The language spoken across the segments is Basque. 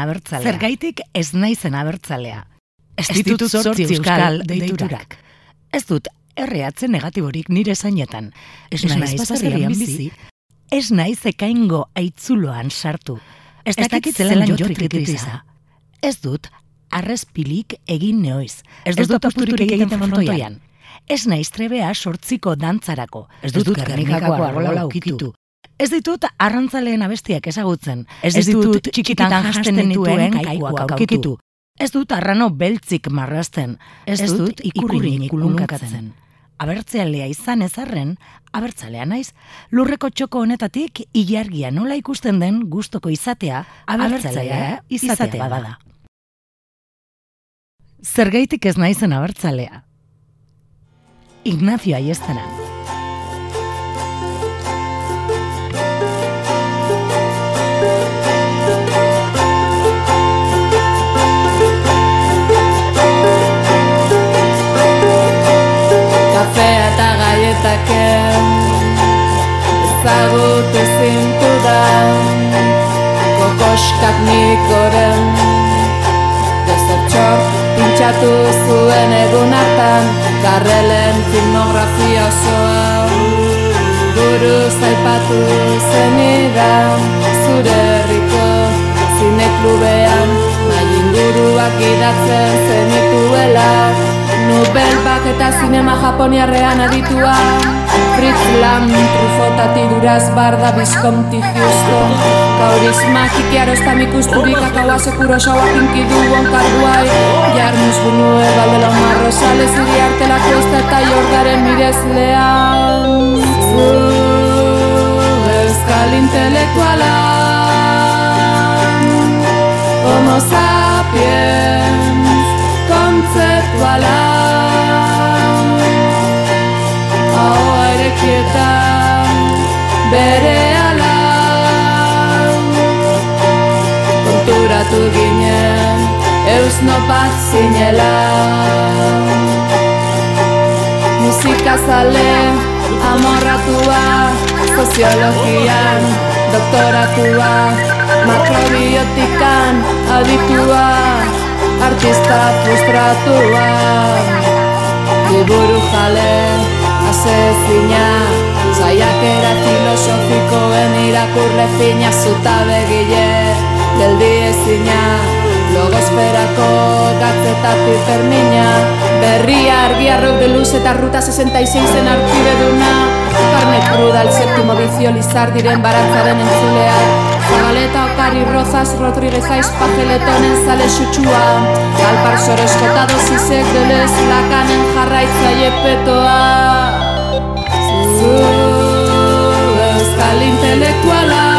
abertzalea. Zergaitik ez naizen abertzalea. Ez ditut zortzi euskal deiturak. Ez dut erreatzen negatiborik nire zainetan. Ez naiz pasarrian bizi. Ez naiz ekaingo aitzuloan sartu. Ez dakit zelan jotrik Ez dut arrezpilik egin neoiz. Ez dut apusturik egiten frontoian. Ez naiz trebea sortziko dantzarako. Ez dut gernikako arrola ukitu. Ez ditut arrantzaleen abestiak ezagutzen. Ez, ditut txikitan jasten dituen kaikoak aukitu. Ez dut arrano beltzik marrazten. Ez, dut ikurrinik kulunkatzen. Abertzealea izan ezarren, abertzalea naiz, lurreko txoko honetatik ilargia nola ikusten den gustoko izatea, abertzalea izatea bada. Zergaitik ez naizen abertzalea. Ignacio Aiestena. Ezagut ezintu da Kokoskak nikoren Dezertxor pintxatu zuen egun hartan Garrelen filmografia osoa Buru zaipatu zenidan Zure herriko zineklubean Nahi inguruak idatzen zenituela Nobel bak eta zinema japoniarrean aditua. Fritz Lam, Trufotati duraz barda bizkonti justo Kaurisma, kikiaro ez tamik usturik akaua sekuro xaua kinkidu onkar guai Jarnuz bunue, baldela marro sale ziri artela kuesta eta jordaren mirez lehan euskal intelektuala. Homo sapiens, kontzeptuala Ahoa erekietan bere ala Konturatu ginen eusno bat zinela. Musika zale amorratua Soziologian doktoratua Makrobiotikan aditua Artista frustratua. Liburu jale asezina Zaiakera filosofikoen irakurre fina Zuta begile geldi ezina Logosferako gatzetatik termina. Berria argiarrok de luz eta ruta 66 zen artide duna Carne cruda, el séptimo vicio, lizardiren baratzaren entzulea. Zabaleta okari rozas, Rodríguez aiz pajeletonen zale xutxua Galpar soreskotado zizek delez lakanen jarraitzaile petoa Zu, euskal intelektuala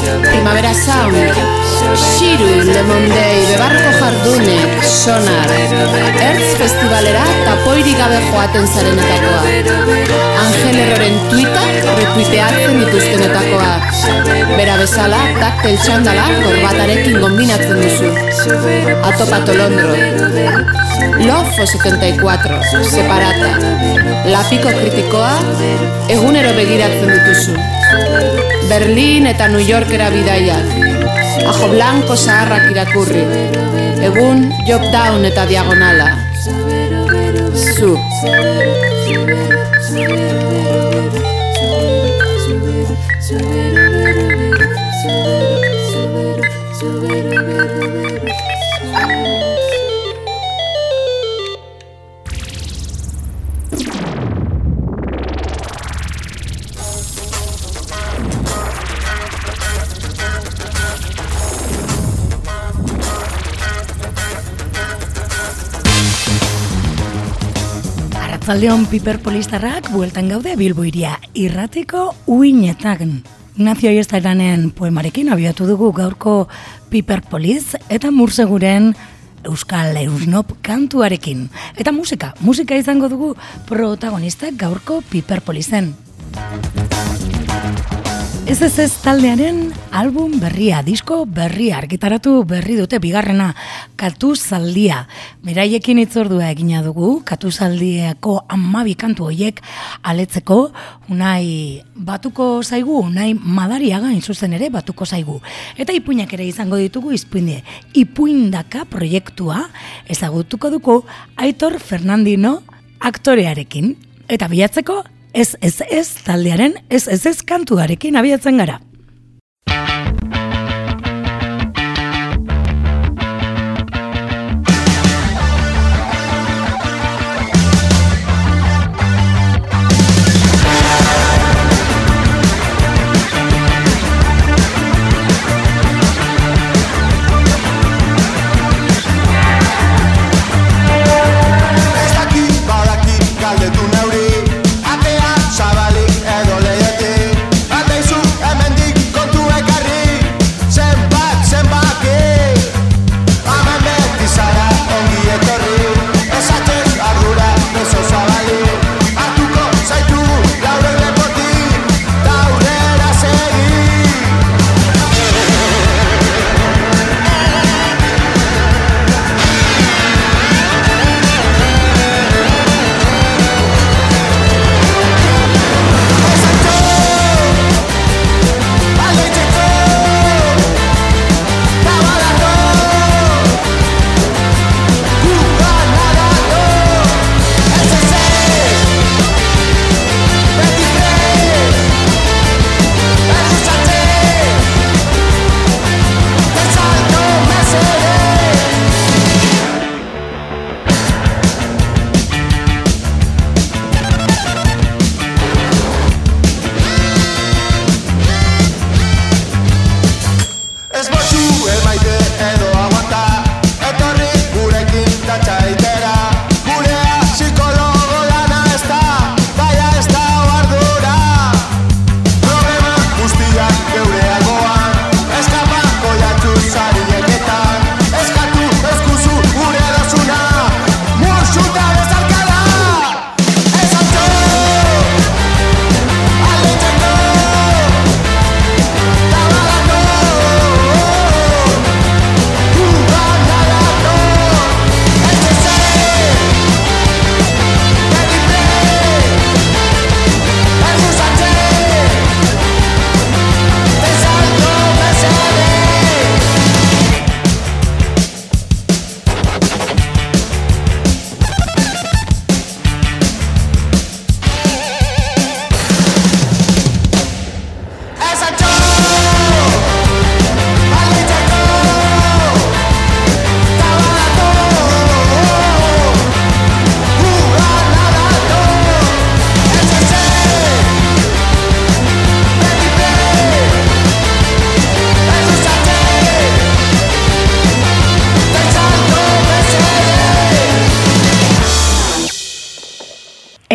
primavera sound, Shiru, Lemon Day, Bebarroko jardunek, Sonar, Ertz festivalera tapoiri gabe joaten zarenetakoa. Angel Erroren tuita retuiteatzen dituztenetakoa. Bera bezala, taktel txandala korbatarekin kombinatzen duzu. Atopato Londro. Lofo 74, separata. Lapiko kritikoa, egunero begiratzen dituzu. Berlin eta New Yorkera bidaiak. Ajo blanco zaharrak irakurri. Egun job down eta diagonala. Zu. Arratzaldeon piper polistarrak bueltan gaude bilboiria irratiko uinetan. Ignacio Aiestaranen poemarekin abiatu dugu gaurko Piper Poliz eta Murseguren Euskal Eusnop kantuarekin. Eta musika, musika izango dugu protagonistak gaurko Piper Polizen. Ez ez ez taldearen album berria, disko berria, argitaratu berri dute bigarrena, katu zaldia. Beraiekin itzordua egina dugu, katu zaldiako amabi kantu hoiek aletzeko, unai batuko zaigu, unai madariaga inzuzen ere batuko zaigu. Eta ipuinak ere izango ditugu izpuinde. Ipuindaka proiektua ezagutuko duko Aitor Fernandino aktorearekin. Eta bilatzeko ez ez ez taldearen ez ez ez kantuarekin abiatzen gara.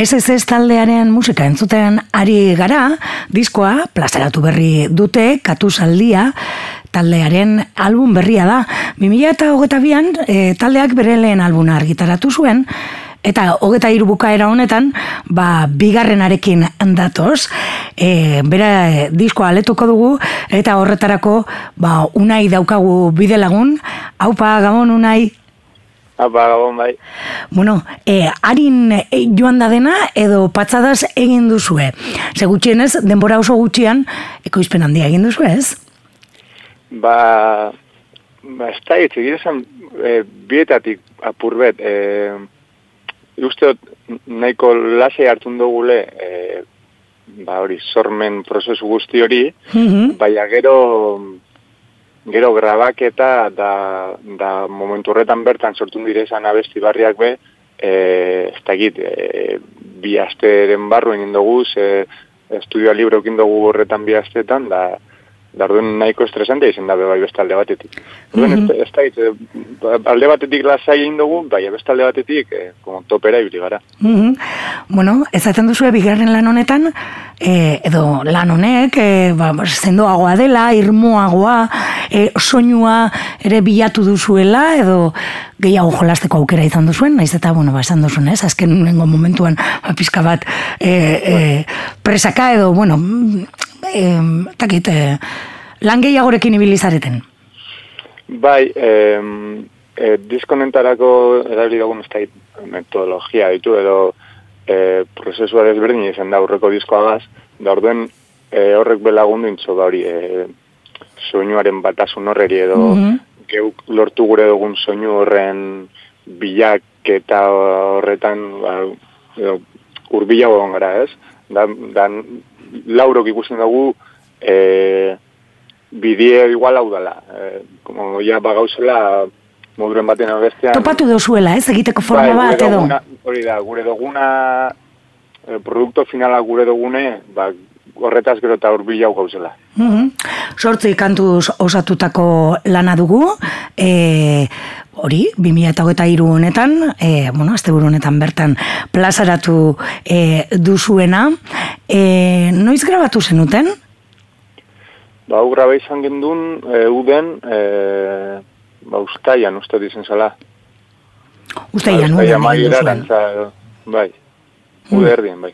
SSS taldearen musika entzuten ari gara, diskoa plazaratu berri dute, katusaldia, taldearen album berria da. 2008an e, taldeak bere lehen albuna argitaratu zuen, eta hogeta irubuka era honetan, ba, bigarrenarekin datoz, e, bera diskoa aletuko dugu, eta horretarako, ba, unai daukagu bide lagun, haupa, gabon unai, Apa, gabon bai. Bueno, e, harin e, joan da dena edo patzadaz egin duzue. Ze gutxienez, denbora oso gutxian, ekoizpen handia egin duzu ez? Ba, ba ez da, ez esan, e, bietatik apurbet, e, uste nahiko lasei hartun dugule, e, ba hori, sormen prozesu guzti hori, mm baina gero, Gero grabaketa da, da momentu horretan bertan sortu dire esan abesti barriak be, e, ez da egit, e, bi asteren barru egin dugu, ze estudioa libre dugu horretan bi astetan, da, da orduen nahiko estresante izan da bai beste alde batetik. Orduen Mhm. ez, ez da eh, alde batetik lasai egin dugu, bai beste alde batetik eh, como topera ibili gara. Mhm. Bueno, ezaten duzu bigarren lan honetan, e, edo lan honek, e, ba, zendoagoa dela, irmoagoa, e, soinua ere bilatu duzuela, edo gehiago jolasteko aukera izan duzuen, naiz eta, bueno, ba, esan duzuen, ez, azken momentuan, ba, pizka bat, e, e, presaka edo, bueno, mm, e, takit, e, lan gehiagorekin ibilizareten. Bai, em, e, diskonentarako erabili dugun ez da metodologia ditu edo e, prozesua desberdin izan da aurreko diskoagaz, da orduen e, horrek belagundu intzo da hori e, soinuaren batasun horreri edo Mhm. geuk lortu gure dugun soinu horren bilaketa horretan ba, edo urbilago egon gara, ez? Da, da laurok ikusten dugu e, bidie igual hau dela. E, como ya bagauzela moduren baten bestean. Topatu dozuela, ez, egiteko forma Bai, bat edo. Hori da, gure duguna e, produkto finala gure dugune, ba, horretaz gero eta urbilau gauzela. Mhm. Sortzi kantuz osatutako lana dugu, e, hori, 2008 honetan, e, bueno, azte honetan bertan plazaratu e, duzuena. E, noiz grabatu zenuten? Ba, hau graba izan gendun, e, uden, e, ba, ustaian, uste dizen zala. Uztaian, Ba, uden duzuen. arantza, bai. Hmm. Ude erdien, bai.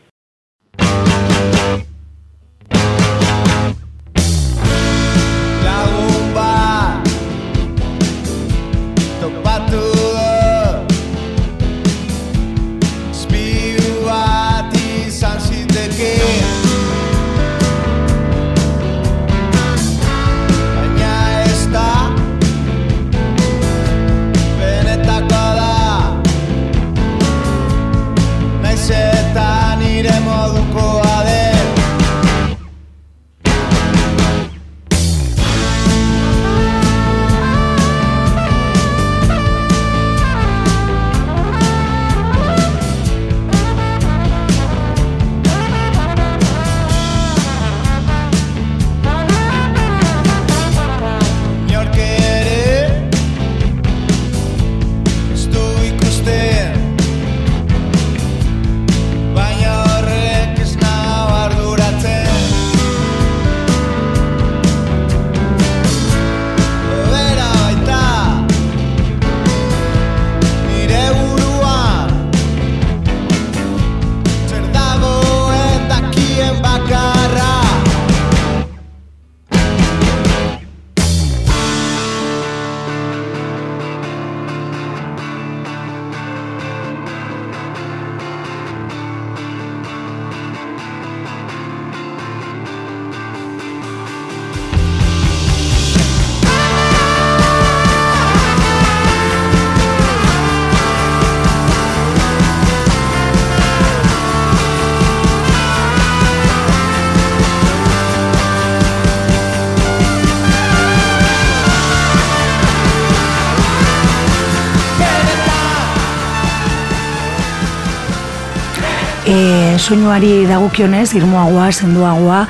E, soinuari dagokionez, irmoagoa, sendoagoa,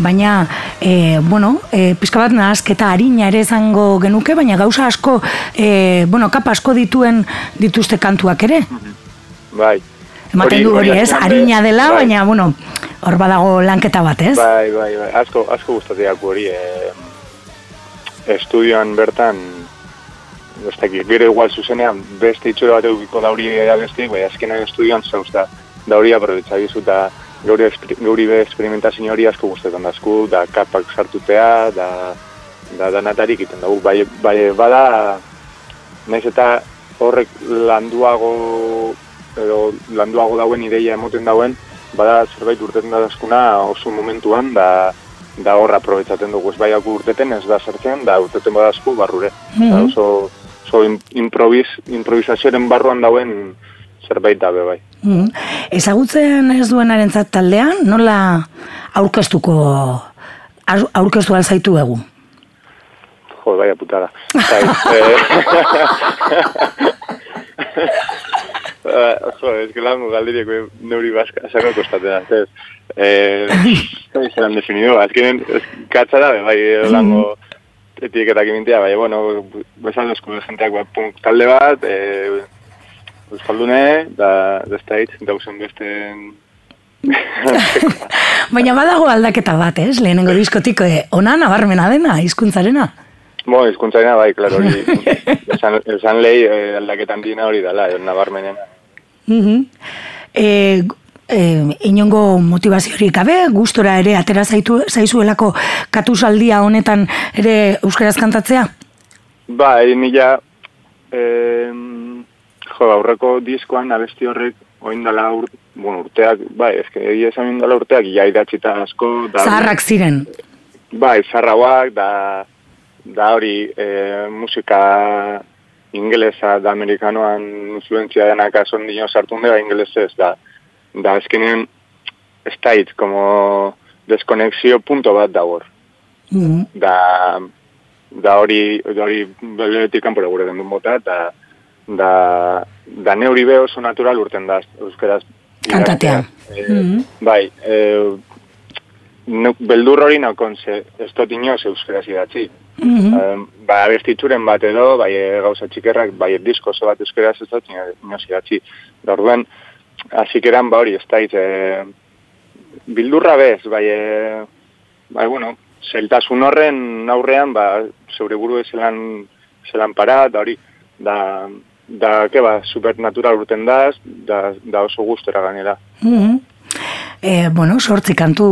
baina, e, bueno, e, pizka bat nahazketa harina ere izango genuke, baina gauza asko, e, bueno, kapa asko dituen dituzte kantuak ere. Bai. Ematen du hori ez, harina dela, bai. baina, bueno, hor badago lanketa bat, ez? Bai, bai, bai. Asko, asko gustatzen hori. E, estudioan bertan, ez dakit, gero igual zuzenean, beste itxura bat edukiko da hori abestik, bai, azkenean estudioan zauz da, da hori aprobetsa gizu, eta gauri, gauri be experimentazio hori asko gustatzen dazku, da kapak sartutea, da, da danatarik iten dugu, bai, bai, bada, naiz eta horrek landuago, edo landuago dauen ideia emoten dauen, bada zerbait urteten da dazkuna oso momentuan, da, da horra aprobetsaten dugu, ez baiak urteten ez da sartzen, da urteten badazku barrure. Mhm. Da oso, oso im- improvis, improvisazioaren barruan dauen zerbait dabe bai. Mm. Ezagutzen ez duenarentzat taldean, nola aurkeztuko aurkeztu alzaitu egu? Jo, baina putada. Bai, eh, eh, jo, ez que lango galdireko neuri baska, sako kostatzen da, ez. Eh, ez zelan definido, azkenen, katza da, bai, holango etiketak imintia, bai, bueno, duzku jenteak punk talde bat, eh, Euskaldune, da, da state, dauzen beste... Baina badago aldaketa bat, ez? Lehenengo diskotik, eh, ona nabarmena dena, hizkuntzarena. Bo, izkuntzarena, bai, klaro, hori, esan, esan lehi eh, aldaketan dina hori dala, nabarmenena. Mhm. Eh, eh, inongo motivaziorik gabe, gustora ere atera zaitu, zaizuelako katusaldia honetan ere euskaraz kantatzea? Ba, egin mila, eh, jo, aurreko diskoan abesti horrek oin dala ur, bueno, urteak, bai, eske egia esan dala urteak, ja idatzita asko. Da, Zaharrak ziren. Bai, zarrauak, da, da hori e, musika ingelesa da amerikanoan influentzia denak azon dino sartun dira ingelesez, da, da ezkenean ez dait, como deskonexio punto bat da hor. Mhm. Da, da hori, da hori beletik kanpora gure den bota, da, da, da ne hori be oso natural urten da, euskeraz. Kantatea. Eh, Mhm. Bai, eh, nu- beldur hori naukon ze, ez dut inoz euskeraz idatzi. Mhm. Um, ba, abertitzuren bat edo, bai e, gauza txikerrak, bai disko oso bat euskeraz ez dut inoz idatzi. Da orduan, hasikeran ba hori, ez dait, e, bildurra bez, bai, e, bai, bueno, zeltasun horren aurrean, ba, zeure buru zelan, zelan para, da hori, da, da, ke ba, supernatural urten da, da, da oso gustora ganera. Mhm. Eh, bueno, sortzi kantu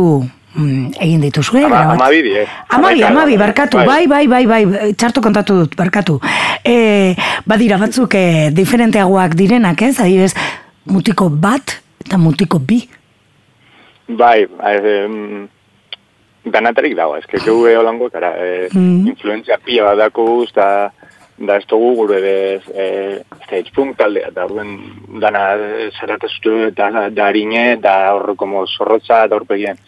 mm, egin dituzue. Ama, grabat- amabidi, eh? Amabi, amabi, barkatu, bai, bai. bai, bai, bai, txarto kontatu dut, barkatu. E, badira batzuk e, diferenteagoak direnak, ez? Adibes, mutiko bat eta mutiko bi. Bai, em, danatarik dago, ez que geu holango, kara, e, Mm. influenzia pila bat dakuz, da, da ez dugu gure bez, e, stage punk taldea, da orduen dana e, zeratazutu eta da harine, da hor como zorrotza da horpegien.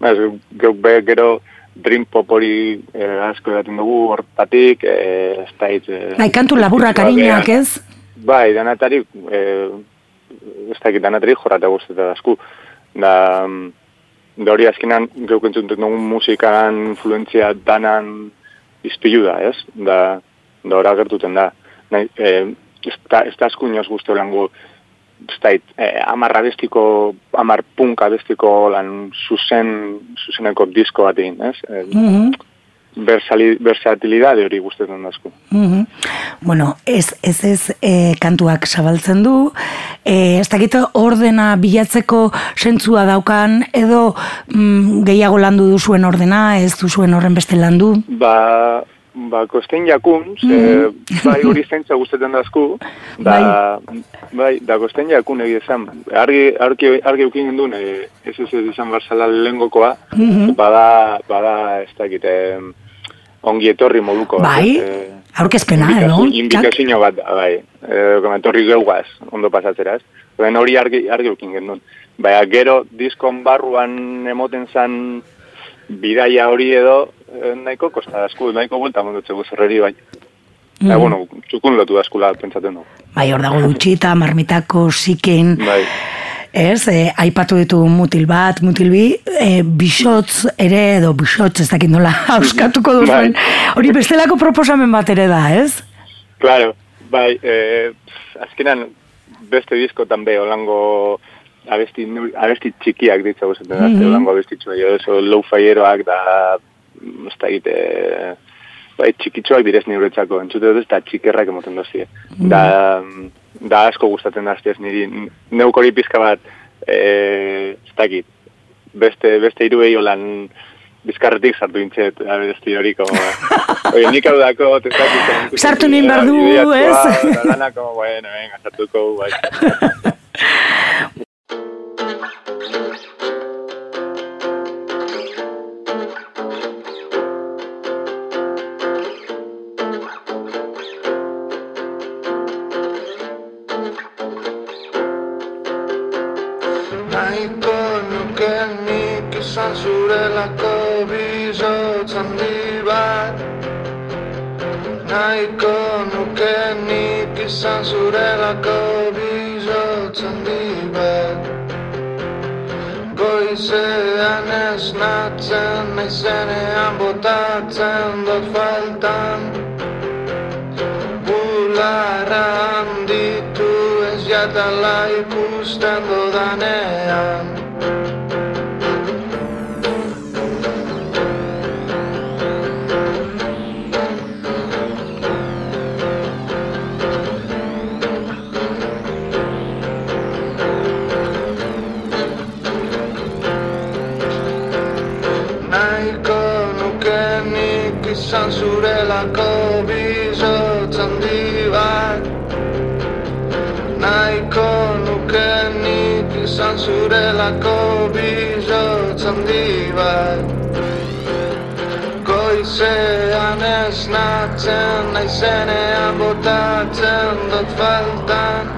Ez, geu be, gero dream pop hori e, asko edaten dugu hortatik, e, stage... E, Bai, kantu laburrak arinak, ez? Bai, danatarik, e, ez dakit danatarik jorrata guztetan asku. Da, da hori azkenan, geuk entzuten dugun musikan influentzia danan izpilu da, ez? Da, da hori agertuten da. Nahi, e, ez da, ez da asku inoz guzti holango, ez da, e, amar abestiko, amar punk abestiko lan zuzen, zuzeneko disko bat egin, ez? E, Mhm. versali, versatilidade hori guztetan da asku. Mhm. Bueno, ez ez, ez e, kantuak zabaltzen du, e, ez dakit ordena bilatzeko sentzua daukan, edo mm, gehiago landu duzuen ordena, ez duzuen horren beste landu. Ba, ba, kosten jakun, ze, bai hori zaintza guztetan dazku, da, bai, da kosten jakun egia esan, argi, argi, argi eukin gendun, e, ez ez ez izan barzala lehengokoa, Mhm. bada, bada, ez dakit, em, ongi etorri moduko. Bai, eh, aurkezpena, edo? Inbitazio- Inbitazio bat, bai. E, etorri geuaz, ondo pasatzera, ez? Ben hori argi, argi eukin gendun. Baina gero diskon barruan emoten zan bidaia hori edo eh, nahiko kosta asku, nahiko buelta mondutze guzerreri bai. Mm. Mhm. bueno, txukun lotu askula pentsaten du. Bai, hor dago dutxita, marmitako, siken, Bai. ez, e, aipatu ditu mutil bat, mutil bi, e, bisotz ere, edo bisotz, ez dakit nola, auskatuko duzuen. Bai. Hori bestelako proposamen bat ere da, ez? Claro, bai, eh, azkenan beste diskotan be, holango abesti, abesti txikiak ditza guzaten da, Mhm. holango abesti txua, jo, eso low fireoak da, ez da egite, bai, txikitxoak direz niretzako, entzute dut ez da txikerrak emoten dozie. Da, da asko gustatzen da ez niri, neuk hori pizka bat, eh, ez dakit, beste, beste iruei holan bizkarretik sartu intxet, abesti hori, como, oye, nik hau dako, tezak, Sartu nien behar du, ez? Lana, como, bueno, venga, sartuko, bai. Nahiko nuke nik izan zurelako bizotz handi bat Goiz Goizean esnatzen naizenean botatzen dut faltan. Bularra handitu ez jatala ikusten dudanean zurelako bizotz handi bat Nahiko nuke nik izan zurelako bizotz handi bat Goizean esnatzen naizenean botatzen dut faltan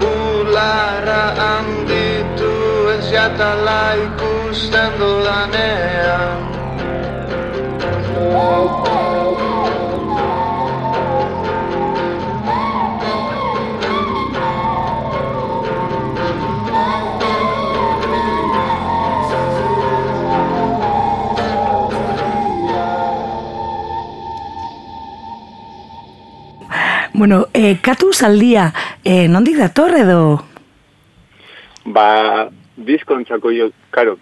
Bularra handitu ez jatala ikusten dudanean Bueno, e, katu zaldia, e, nondik dator edo? Ba, diskontzako jo, karo,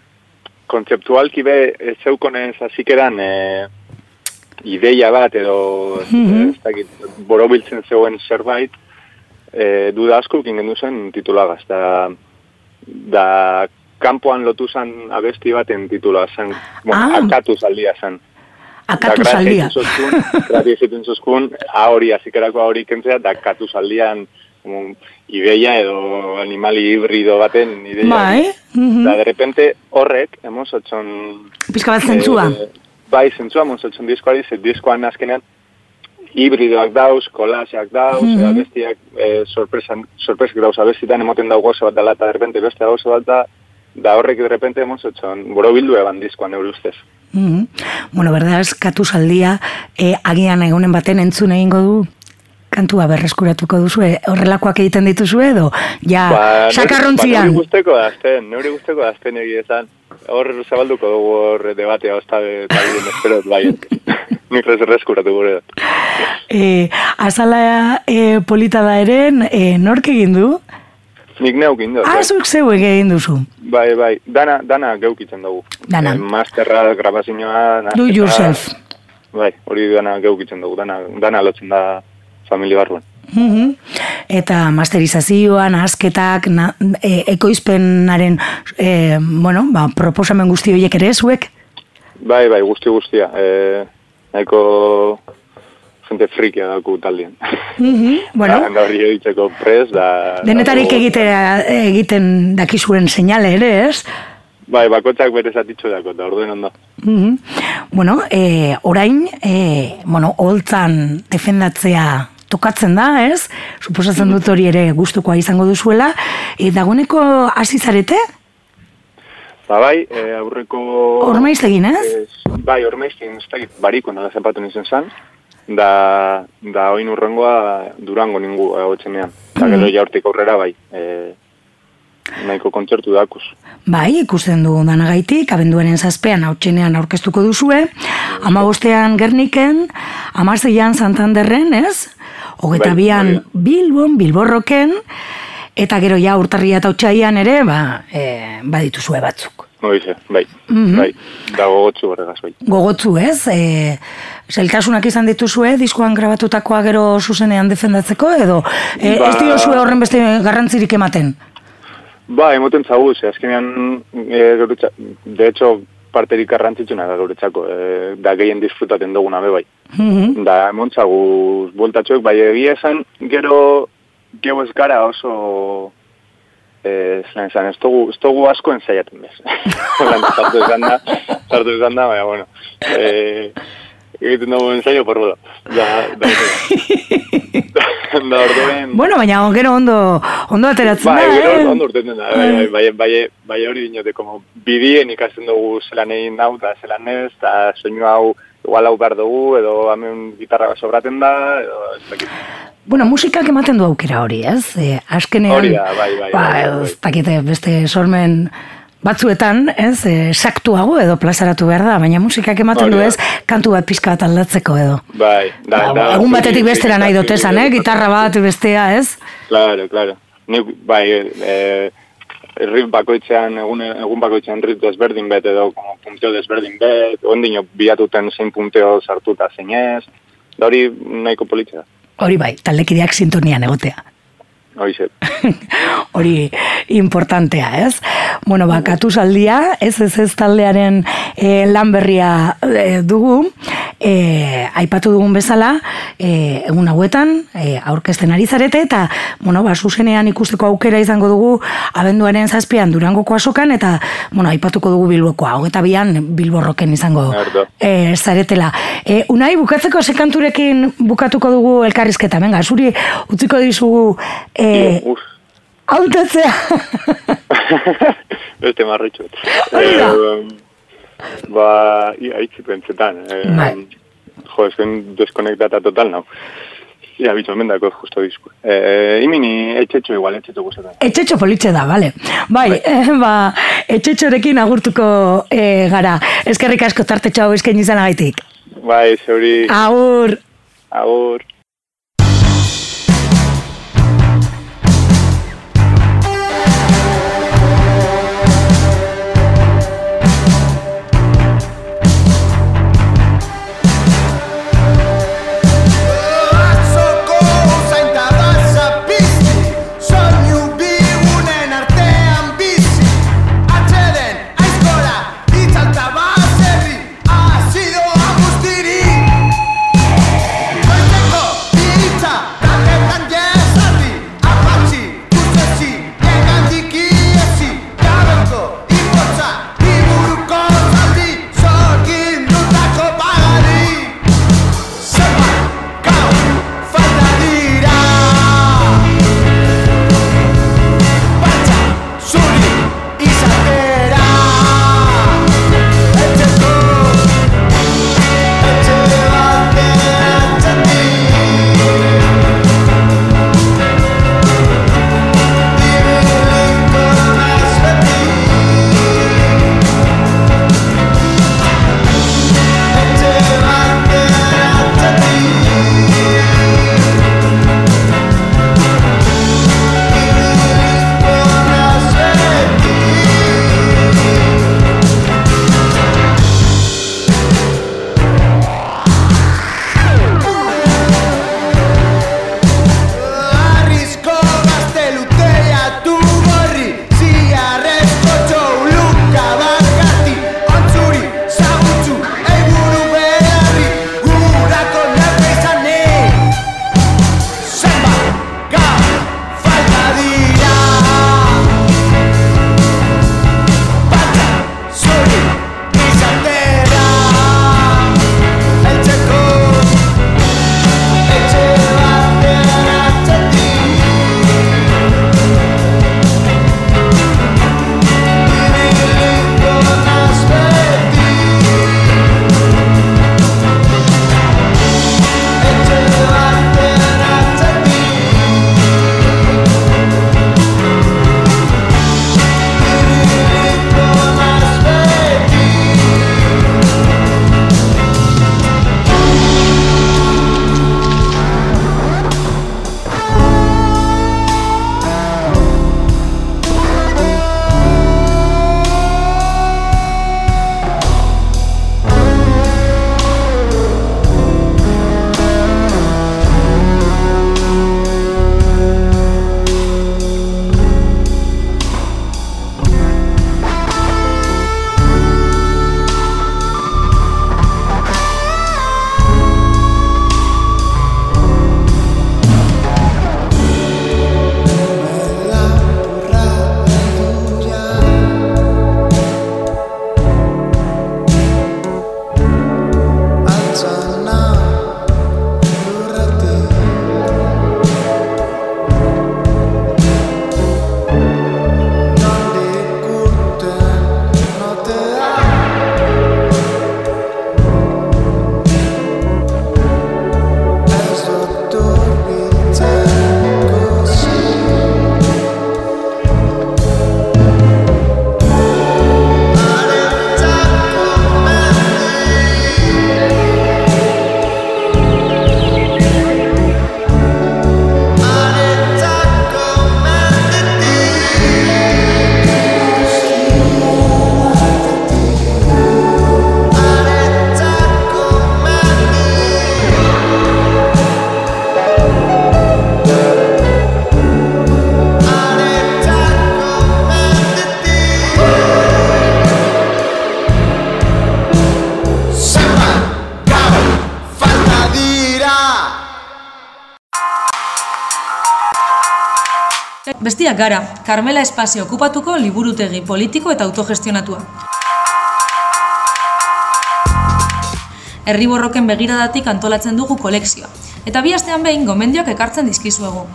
kontzeptualki be, ez zeukonez azikeran e, ideia bat edo, Mhm. ez dakit, borobiltzen zegoen zerbait, e, duda asko ukin gendu zen titulagaz, da, da kanpoan lotu zen abesti baten titula zen, bueno, Ah. akatu zaldia zen. Akatu zaldia. Gratis egiten zozkun, ahori, azikerako ahori kentzea, da katu zaldian, como, ideia edo animali hibrido baten ideia. Bai, mhm. Da, de repente, horrek, emozotzen... Pizka bat zentzua. Eh, bai, zentzua, emozotzen diskoari, ze diskoan azkenean, hibridoak dauz, kolaseak dauz, mm bestiak e, sorpresan, sorpresik dauz, abestitan emoten dago gozo bat dela, eta de repente beste gozo bat da, da horrek de repente emozotzen, borobildu eban diskoan neure ustez. Mhm. Bueno, verdad, katu zaldia, e, agian egunen baten entzun egingo du, kantua berreskuratuko duzu, e, horrelakoak egiten dituzu edo, ja, Ba, sakarrontzian. Neuri guzteko azten, neuri guzteko azten egia esan. Hor zabalduko dugu hor debatea ozta talien esperot, bai. Nik reskuratu gure. E, azala e, polita da eren, e, nork egin du? Nik neuk indo. Ah, zuk zeu egin duzu. Bai, bai, dana, dana geukitzen dugu. Dana. Eh, masterra, grabazioa, Do yourself. Bai, hori dana geukitzen dugu, dana, dana lotzen da familia barruan. Mhm. Eta masterizazioan, asketak, na, e, ekoizpenaren, e, bueno, ba, proposamen guzti horiek ere zuek? Bai, bai, guzti guztia. Eh, nahiko gente frikia daku taldien. Mhm. Bueno, Da, hori egiteko pres, da... denetarik dago- egitea, egiten dakizuen seinale ere, ez? Bai, bakotzak bere zatitxo dako, eta orduen ondo. Mhm. Bueno, e, orain, e, bueno, holtzan defendatzea tokatzen da, ez? Suposatzen dut hori ere gustukoa izango duzuela. E, dagoeneko hasi zarete? Ba, bai, e, aurreko... Ormaiztegin, ez? Ez, bai, ormaiztegin, ez dakit, bariko nola zapatu nintzen zan, da, da oin urrengoa durango ningu agotxenean. Eta gero ja hortik aurrera, bai, e, nahiko kontzertu dakuz. Bai, ikusten du danagaitik, abenduaren zazpean hautsenean aurkeztuko duzue, ama bostean Gerniken, amazeian Santanderren, ez? Hogeta Bai, bian bai. Bilbon, Bilborroken, eta gero ja urtarria eta otxaian ere, ba, e, badituzue batzuk. Noize, bai, Mhm. bai, dago gotzu horregaz, bai. Gogotzu, ez? E, zeltasunak izan dituzue, diskoan grabatutakoa gero zuzenean defendatzeko, edo e, Ba- ez diozue horren beste garrantzirik ematen? Ba, emoten zagu, ze azkenean, e, de hecho, parterik garrantzitsuna da guretzako, e, da gehien disfrutaten duguna be bai. Mhm. Da, emontzagu bueltatxoek, bai egia esan, gero, gero ez gara oso, eh, zelan esan, ez dugu, ez dugu asko ensaiaten bez. Sartu esan da, sartu esan da, baina, bueno, eh, egiten dugu ensaio por Da, da, da, da, orduen, Bueno, baina gero ondo, ondo ateratzen Bai, da, gero eh? ondo urteten da, bai, bai, bai, bai, bai hori dinote, como bidien ikasten dugu zelan egin hau, eta zelan ez, eta soinu hau igual hau behar dugu, edo hemen gitarra sobraten da, edo ez dakit. Bueno, musikak ematen du aukera hori, ez? E, askenean, Hori da, bai, bai, ba, bai, bai. ez dakite beste sormen batzuetan, ez, e, saktuago edo plazaratu behar da, baina musikak ematen du ez, kantu bat pixka bat aldatzeko edo. Bai, da, Ba, da. egun batetik bestera nahi dut esan, eh? gitarra bat bestea, ez? Claro, claro. Nik, bai, e, riff bakoitzean, egun, egun bakoitzean riff desberdin bet, edo como punteo desberdin bet, ondino bilatuten zein punteo sartuta zein ez, da hori nahiko politxe da. Hori bai, taldekideak sintonian egotea. Hori ze. Hori importantea, ez? Bueno, ba, katuzaldia, ez ez ez taldearen e, lan berria e, dugu, e, aipatu dugun bezala, e, egun hauetan, e, aurkezten ari zarete, eta, bueno, ba, zuzenean ikusteko aukera izango dugu, abenduaren zazpian durangoko asokan, eta, bueno, aipatuko dugu bilbokoa, hogeta bian bilborroken izango Erdo. e, zaretela. E, unai, bukatzeko sekanturekin bukatuko dugu elkarrizketa, venga, zuri utziko dizugu e, Uf, hautatzea. beste marritxu. Hori ba, ia, itzi pentsetan. Eh, Bai. jo, ezken deskonektata total, nau. Ia, bitxo, mendako justo dizku. Eh, imini, etxetxo igual, etxetxo gustetan. Etxetxo politxe da, bale. Bai, eh, ba, etxetxorekin agurtuko eh, gara. Eskerrik asko tartetxo hau eskaini izanagaitik. Bai, zeuri, Agur! agur. Bestiak gara, Carmela Espazio okupatuko liburutegi politiko eta autogestionatua. Herri borroken begiradatik antolatzen dugu kolekzioa. Eta bi astean behin gomendioak ekartzen dizkizuegu.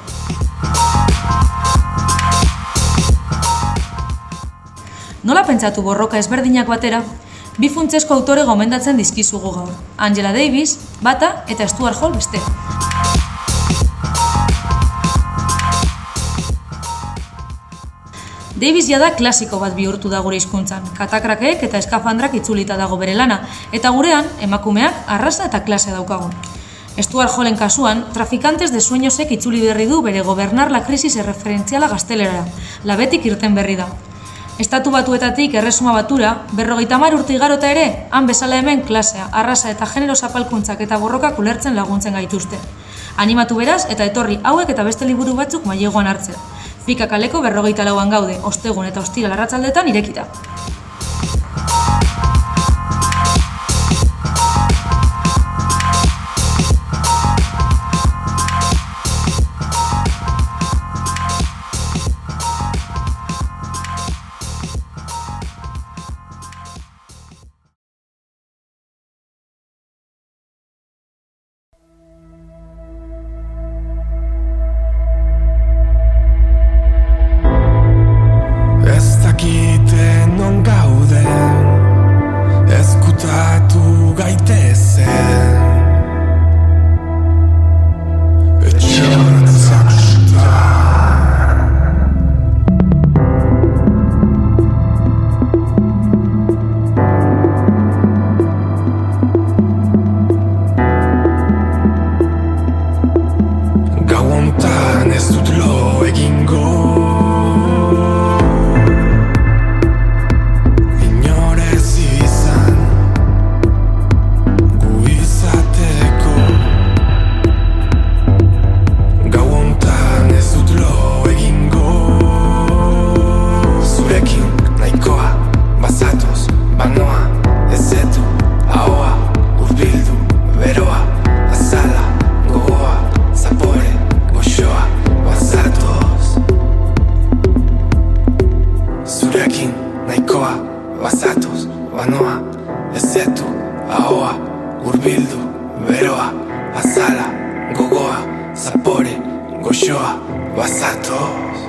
Nola pentsatu borroka ezberdinak batera? Bi funtzesko autore gomendatzen dizkizugu gaur. Angela Davis, bata eta Stuart Hall beste. Davis jada klasiko bat bihurtu da gure hizkuntzan. Katakrakeek eta eskafandrak itzulita dago bere lana, eta gurean emakumeak arrasa eta klasea daukagun. Stuart Hallen kasuan, trafikantes de sueñosek itzuli berri du bere gobernar la crisis erreferentziala gaztelerara, labetik irten berri da. Estatu batuetatik erresuma batura, berrogeita mar urte igarota ere, han bezala hemen klasea, arrasa eta genero zapalkuntzak eta borrokak ulertzen laguntzen gaituzte. Animatu beraz eta etorri hauek eta beste liburu batzuk mailegoan hartzea. Fika kaleko berrogeita lauan gaude, ostegun eta ostira larratzaldetan irekita. Bazatoz, banoa Ezetu, ahoa Urbildu, beroa Azala, gogoa Zapore, goxoa Bazatoz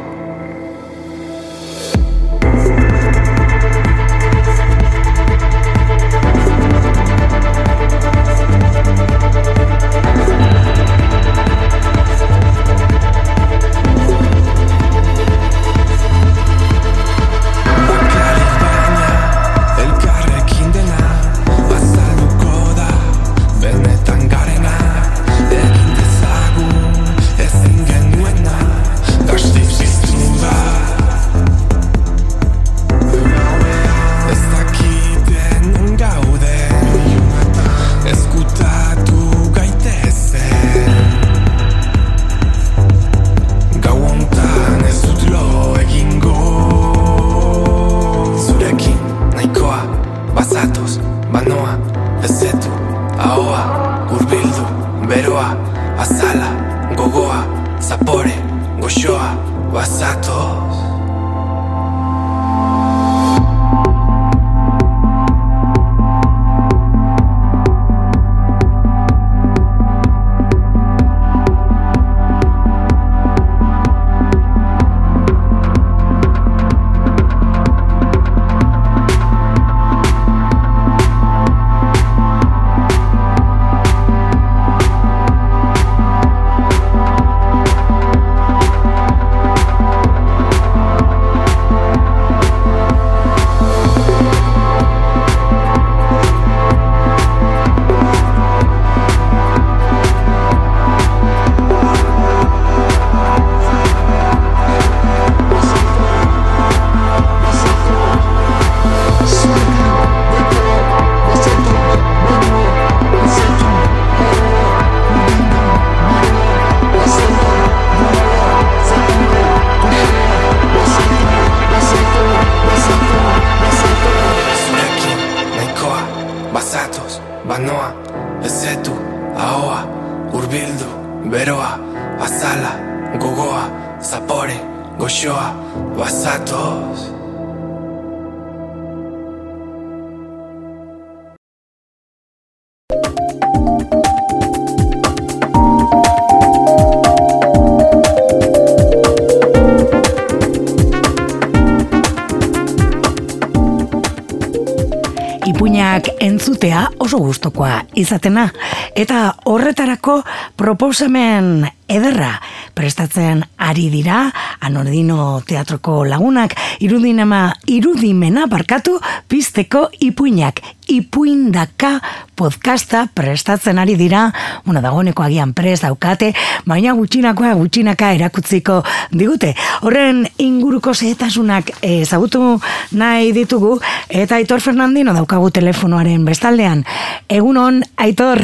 izatena. Eta horretarako proposamen ederra prestatzen ari dira Anordino Teatroko lagunak irudinema irudimena barkatu pizteko ipuinak ipuindaka podcasta prestatzen ari dira bueno, dagoeneko agian prest daukate baina gutxinakoa gutxinaka erakutziko digute horren inguruko zehetasunak ezagutu nahi ditugu eta Aitor Fernandino daukagu telefonoaren bestaldean egunon Aitor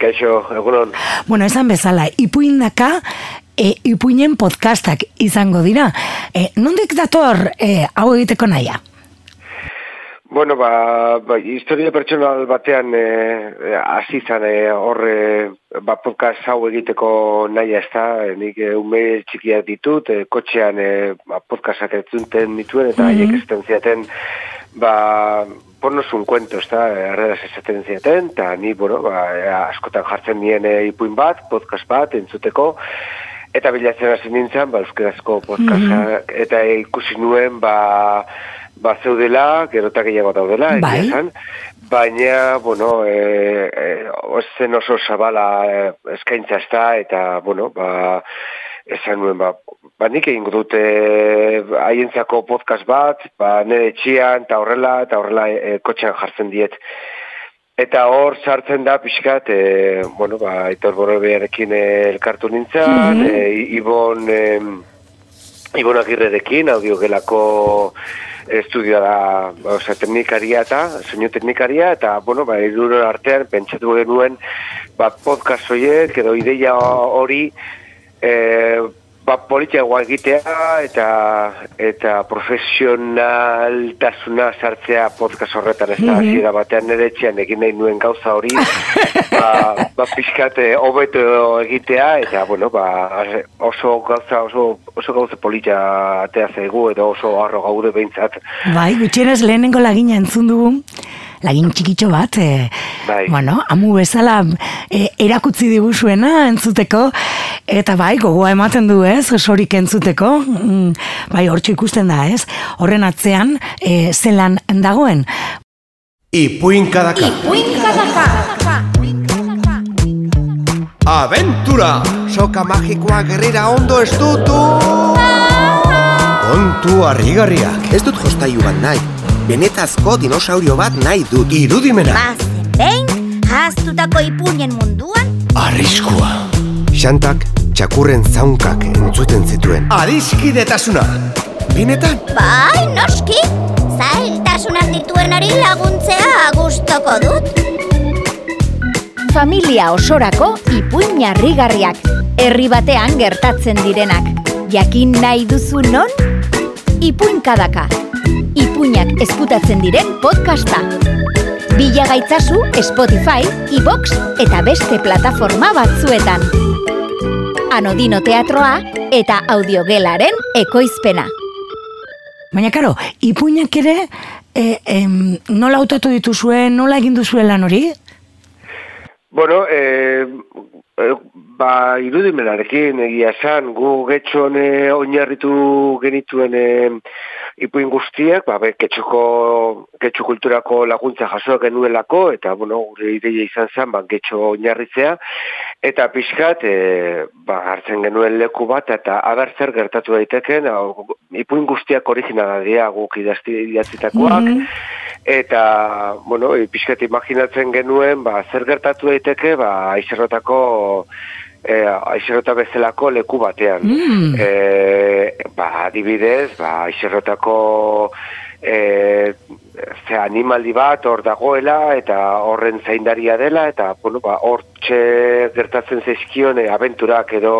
Kaixo, egunon. Bueno, esan bezala, ipuindaka, e, ipuinen podcastak izango dira. E, nondik dator e, hau egiteko naia? Bueno, ba, ba historia pertsonal batean eh, hasi zan eh, horre ba, podcast hau egiteko naia ez da, nik eh, ume txikiak ditut, eh, kotxean eh, ba, podcastak etzunten dituen, eta haiek mm -hmm. ziaten, ba, ponnos un cuento, ez da, erredaz esaten ziaten, eta ni, bueno, ba, askotan jartzen nien eh, ipuin bat, podcast bat, entzuteko, eta bilatzen hasi nintzen, ba, euskerazko podcasta, eta ikusi nuen, ba, ba zeudela, gero eta gehiago daudela, Bai. esan, baina, bueno, e, e, ozen oso zabala e, eskaintza ez da, eta, bueno, ba, esan nuen, ba, ba nik egingo dute haientzako podcast bat, ba, nire etxian, eta horrela, eta horrela e, kotxean jartzen diet. Eta hor sartzen da pixkat, e, bueno, ba, Aitor Borobearekin e, elkartu nintzen, Mhm. e, Ibon, e, Ibon Agirrerekin, audiogelako estudioa da, osea, teknikaria eta, soinu teknikaria, eta, bueno, ba, iruron artean, pentsatu genuen, ba, podcast horiek, edo ideia hori, e, ba, politiagoa egitea, eta, eta profesionaltasuna sartzea podcast horretan, ez da, Mhm. hasiera batean nire etxean egin nahi nuen gauza hori, ba, ba pixkat eh, hobeto egitea, eta, bueno, ba, oso gauza, oso, oso gauza politia atea zaigu, edo oso harro gaude behintzat. Bai, gutxienez lehenengo lagina entzun dugu, lagin txikitxo bat, e, Bai. bueno, amu bezala e, erakutzi diguzuena entzuteko, eta bai, gogoa ematen du ez, sorik entzuteko, mm, bai, hortxo ikusten da ez, horren atzean, e, zelan dagoen. Ipuinkadaka. Aventura! Soka magikoa gerrira ondo ez dutu! Kontu harrigarriak. Ez dut jostailu bat nahi. Benetazko dinosaurio bat nahi dut. Irudimena. Bazen behin, jaztutako ipuinen munduan, Arriskua. Xantak txakurren zaunkak entzuten zituen. Adiskidetasuna. Benetan? bai, noski, zailtasunak dituenari laguntzea gustoko dut. Familia osorako ipuin harrigarriak, herri batean gertatzen direnak. Jakin nahi duzu non? Ipuinkadaka. Ipuinak ezkutatzen diren podcasta. Bila gaitzazu Spotify, iBox eta beste plataforma batzuetan. Anodino teatroa eta audiogelaren ekoizpena. Baina, karo, ipuinak ere, e, em, nola hautatu dituzue, nola egin duzue lan hori? Bueno, e, e, ba, irudimenarekin egia esan, gu getxon e, oinarritu genituen e, ipuin guztiak, ba, be, getxoko, getxo kulturako laguntza jasoak genuelako, eta, bueno, gure ideia izan zen, ba, getxo oinarritzea, eta pixkat, e, ba, hartzen genuen leku bat, eta aber zer gertatu daiteken, ipuin guztiak originala dira guk idatzitakoak, eta, bueno, e, pixkat imaginatzen genuen, ba, zer gertatu daiteke, ba, aizerrotako, e, aizerrota bezalako leku batean. Mm. E, ba, adibidez, ba, aizerrotako e, ze animaldi bat hor dagoela eta horren zaindaria dela eta bueno, ba, hortxe gertatzen zaizkion e, abenturak edo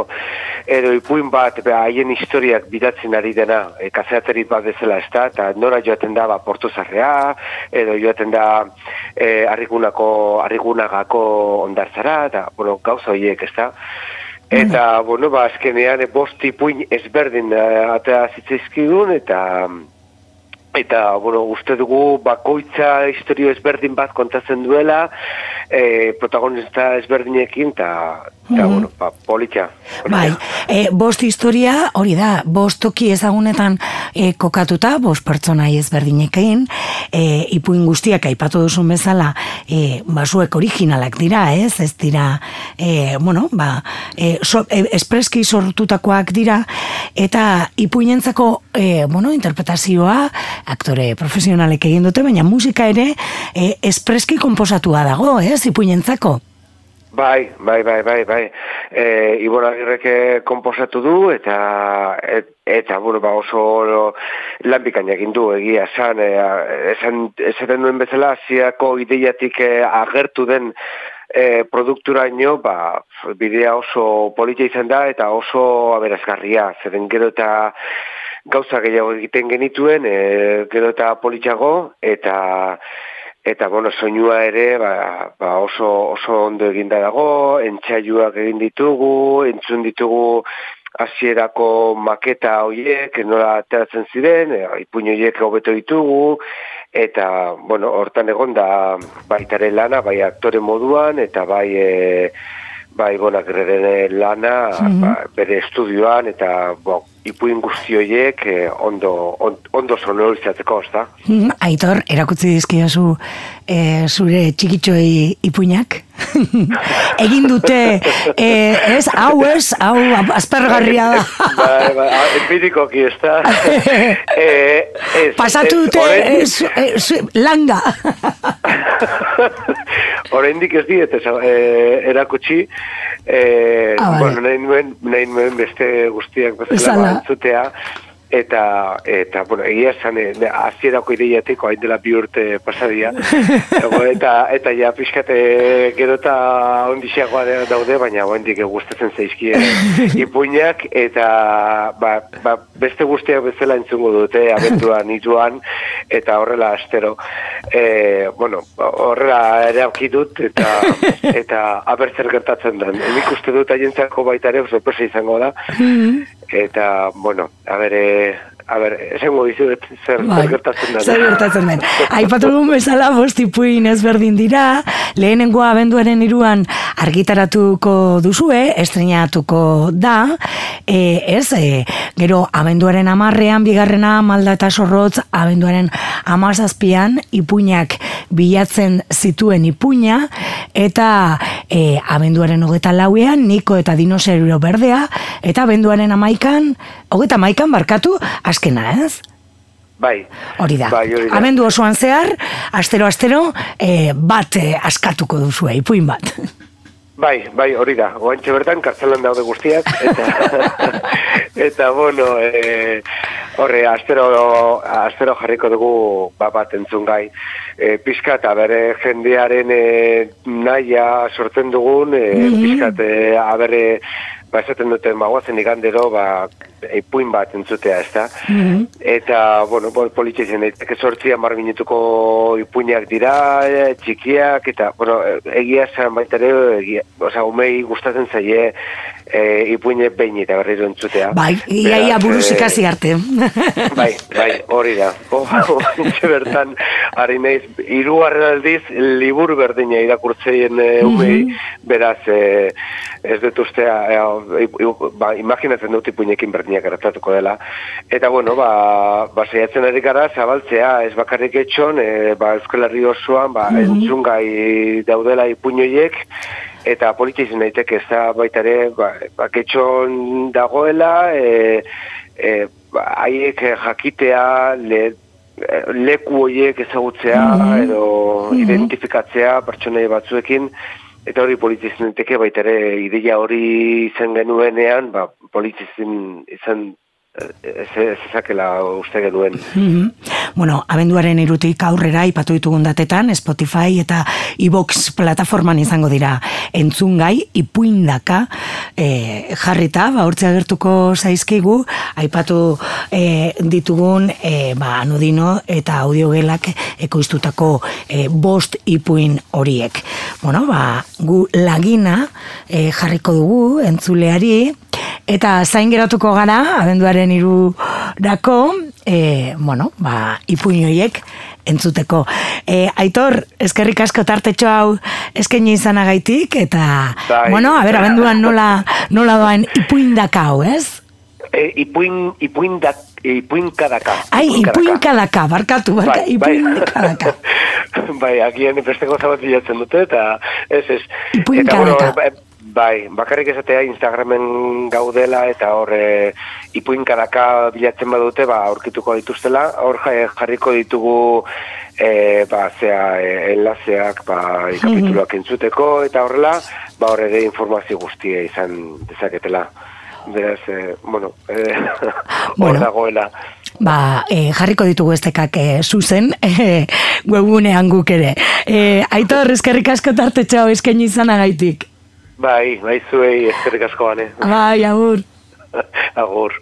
edo ipuin bat ba, haien historiak bidatzen ari dena e, kazeaterit bat bezala ez da eta nora joaten da ba, portu zarrea edo joaten da e, arrigunako arrigunagako ondartzara eta bueno, gauza horiek ez da Eta, bueno, ba, azkenean, e, bost ipuin ezberdin uh, atea zitzaizkidun, eta eta, bueno, uste dugu bakoitza historio ezberdin bat kontatzen duela, e, protagonista ezberdinekin, eta, eta Mhm. bueno, ba, politxa. Bai, e, bost historia, hori da, bost toki ezagunetan e, kokatuta, bost pertsonai ezberdinekin, e, ipuin guztiak aipatu duzun bezala, e, basuek originalak dira, ez? Ez dira, e, bueno, ba, e, so, e, espreski sortutakoak dira, eta ipuinentzako, e, bueno, interpretazioa, aktore profesionalek egin dute, baina musika ere, e, espreski komposatua dago, ez? Ipuinentzako. Bai, bai, bai, bai, bai. E, Ibor Agirrek komposatu du, eta, et, eta bueno, ba oso lan bikaina egin du, egia esan, e, esan, esaten duen bezala, hasiako ideiatik e, agertu den e, produkturaino, ba, bidea oso politia izan da, eta oso aberazgarria, zeren gero eta gauza gehiago egiten genituen, e, gero eta politxago, eta eta bueno, soinua ere ba, ba oso, oso ondo eginda dago, entxaiuak egin ditugu, entzun ditugu hasierako maketa hoiek, nola ateratzen ziren, e, ipuin hoiek hobeto ditugu, eta, bueno, hortan egon da baitare lana, bai aktore moduan, eta bai, e, bai bonak lana, Mhm. ba, bere estudioan, eta bo, ipuin guzti hoiek e, ondo, on, ondo sonorizatzeko, ezta? Mm, Aitor, erakutsi dizkidazu e, zure txikitxoi ipuinak? Egin dute, e, ez, hau ez, hau aspergarria da. bai, ah, empirikoki, ez da. eh, ez, Pasatu ez, dute oraindik- ez, ez, langa. Oraindik ez diet ez, eh, erakutsi, eh, Ah, vale. bueno, nahi nuen, nahi nuen beste guztiak bezala ba, entzutea, eta, eta bueno, egia esan, eh, hasierako ideiatiko hain dela bi urte pasadia, eta, eta ja pixkate gero eta ondixeagoa de- daude, baina oraindik gustatzen zaizkie ipuinak, eta ba, ba, beste guztiak bezala entzungo dute, abentuan, ituan, eta horrela astero. E, bueno, horrela ere dut, eta, eta abertzer gertatzen den. Nik uste dut haientzako baita ere, sorpresa izango da, eta, bueno, a ber, eh, a ber, esango dizuet zer, Bai, zer gertatzen den. Zer gertatzen den. Aipatu dugun bezala bost ipuin ezberdin dira, lehenengoa abenduaren iruan argitaratuko duzue, estrenatuko da, e, ez, e, gero abenduaren amarrean, bigarrena malda eta sorrotz, abenduaren amazazpian, ipuinak bilatzen zituen ipuina, eta e, abenduaren hogeta lauean, niko eta dinosauro berdea, eta abenduaren amaikan, hogeta amaikan barkatu, askena, ez? Bai. Hori da. Bai, hori da. Amendu osoan zehar, astero-astero, e, bat e, askatuko duzu, ipuin bat. Bai, bai, hori da. Oantxe bertan, kartzelan daude guztiak. Eta, eta bueno, e, horre, astero, astero jarriko dugu ba, bat entzun gai. E, pizkat, abere jendearen e, naia sortzen dugun, e, Mhm. pizkat, e, abere, ba, esaten duten, ba, guazen igandero, ba, ipuin bat entzutea, ez da? Eta, bueno, bon, politxe zen, daiteke sortzi hamar minutuko ipuinak dira, e, txikiak, eta, bueno, egia esan baita ere, egia, oza, umei gustatzen zaie e, ipuine behin eta berriro entzutea. Bai, iaia Beraz, buruz e, ikasi arte. Bai, bai, hori da. Ontxe bertan, ari naiz, irugarren aldiz, liburu berdina irakurtzeien e, umei, beraz, e, ez dut ustea, e, i- i- ba, imaginatzen dut ipuinekin berdinak gertatuko dela. Eta, bueno, ba, ba saiatzen ari gara, zabaltzea, ez bakarrik etxon, e, ba, Euskal Herri osoan, ba, entzungai daudela ipuinoiek, eta politizin daiteke ez da baita ere, ba, ba ketxon dagoela, e, e, ba, haiek jakitea, le, leku horiek ezagutzea, edo identifikatzea pertsonai batzuekin, eta hori politizin daiteke baita ere, ideia hori izan genuenean, ba, politizin izan ez ezakela uste genuen. Mhm. Bueno, abenduaren irutik aurrera ipatu ditugun datetan, Spotify eta iBox plataforman izango dira entzungai, ipuindaka e, jarrita, ba, hortze agertuko zaizkigu, aipatu e, ditugun e, ba, anudino eta audiogelak ekoiztutako e, bost ipuin horiek. Bueno, ba, gu lagina e, jarriko dugu entzuleari, Eta zain geratuko gara, abenduaren irurako, e, bueno, ba, ipuñoiek entzuteko. E, aitor, eskerrik asko tartetxo hau eskaini izanagaitik, eta, Bai. bueno, a ber, abenduan nola, nola doain ipuindaka hau, ez? E, ipuin, ipuindak, ipuinkadaka. Ai, ipuinkadaka, barkatu, barka, Bai, bai. ipuinkadaka. bai, agian beste goza bat bilatzen dute, eta ez ez. Ipuinkadaka. Eta, bueno, bai, bakarrik esatea Instagramen gaudela, eta hor e, ipuinkadaka bilatzen badute, ba, aurkituko dituztela, hor ja- jarriko ditugu e, ba, zea, e, enlazeak, ba, kapituluak entzuteko, eta horrela, ba, hor ere informazio guztia izan dezaketela. Beraz, e, bueno, e, hor Bueno. dagoela. Ba, e, jarriko ditugu estekak e, zuzen, e, webunean guk ere. E, aitor, eskerrik asko tartetxo hau eskaini izanagaitik. Bai, bai zuei eskerrik asko bane. Bai, agur. Agur.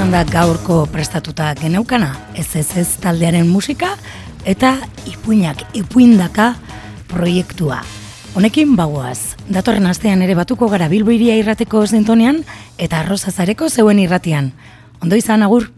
izan da gaurko prestatuta geneukana, ez ez ez taldearen musika eta ipuinak ipuindaka proiektua. Honekin bagoaz, datorren astean ere batuko gara Bilbo irateko zintonean eta arroza zareko zeuen irratian. Ondo izan agur!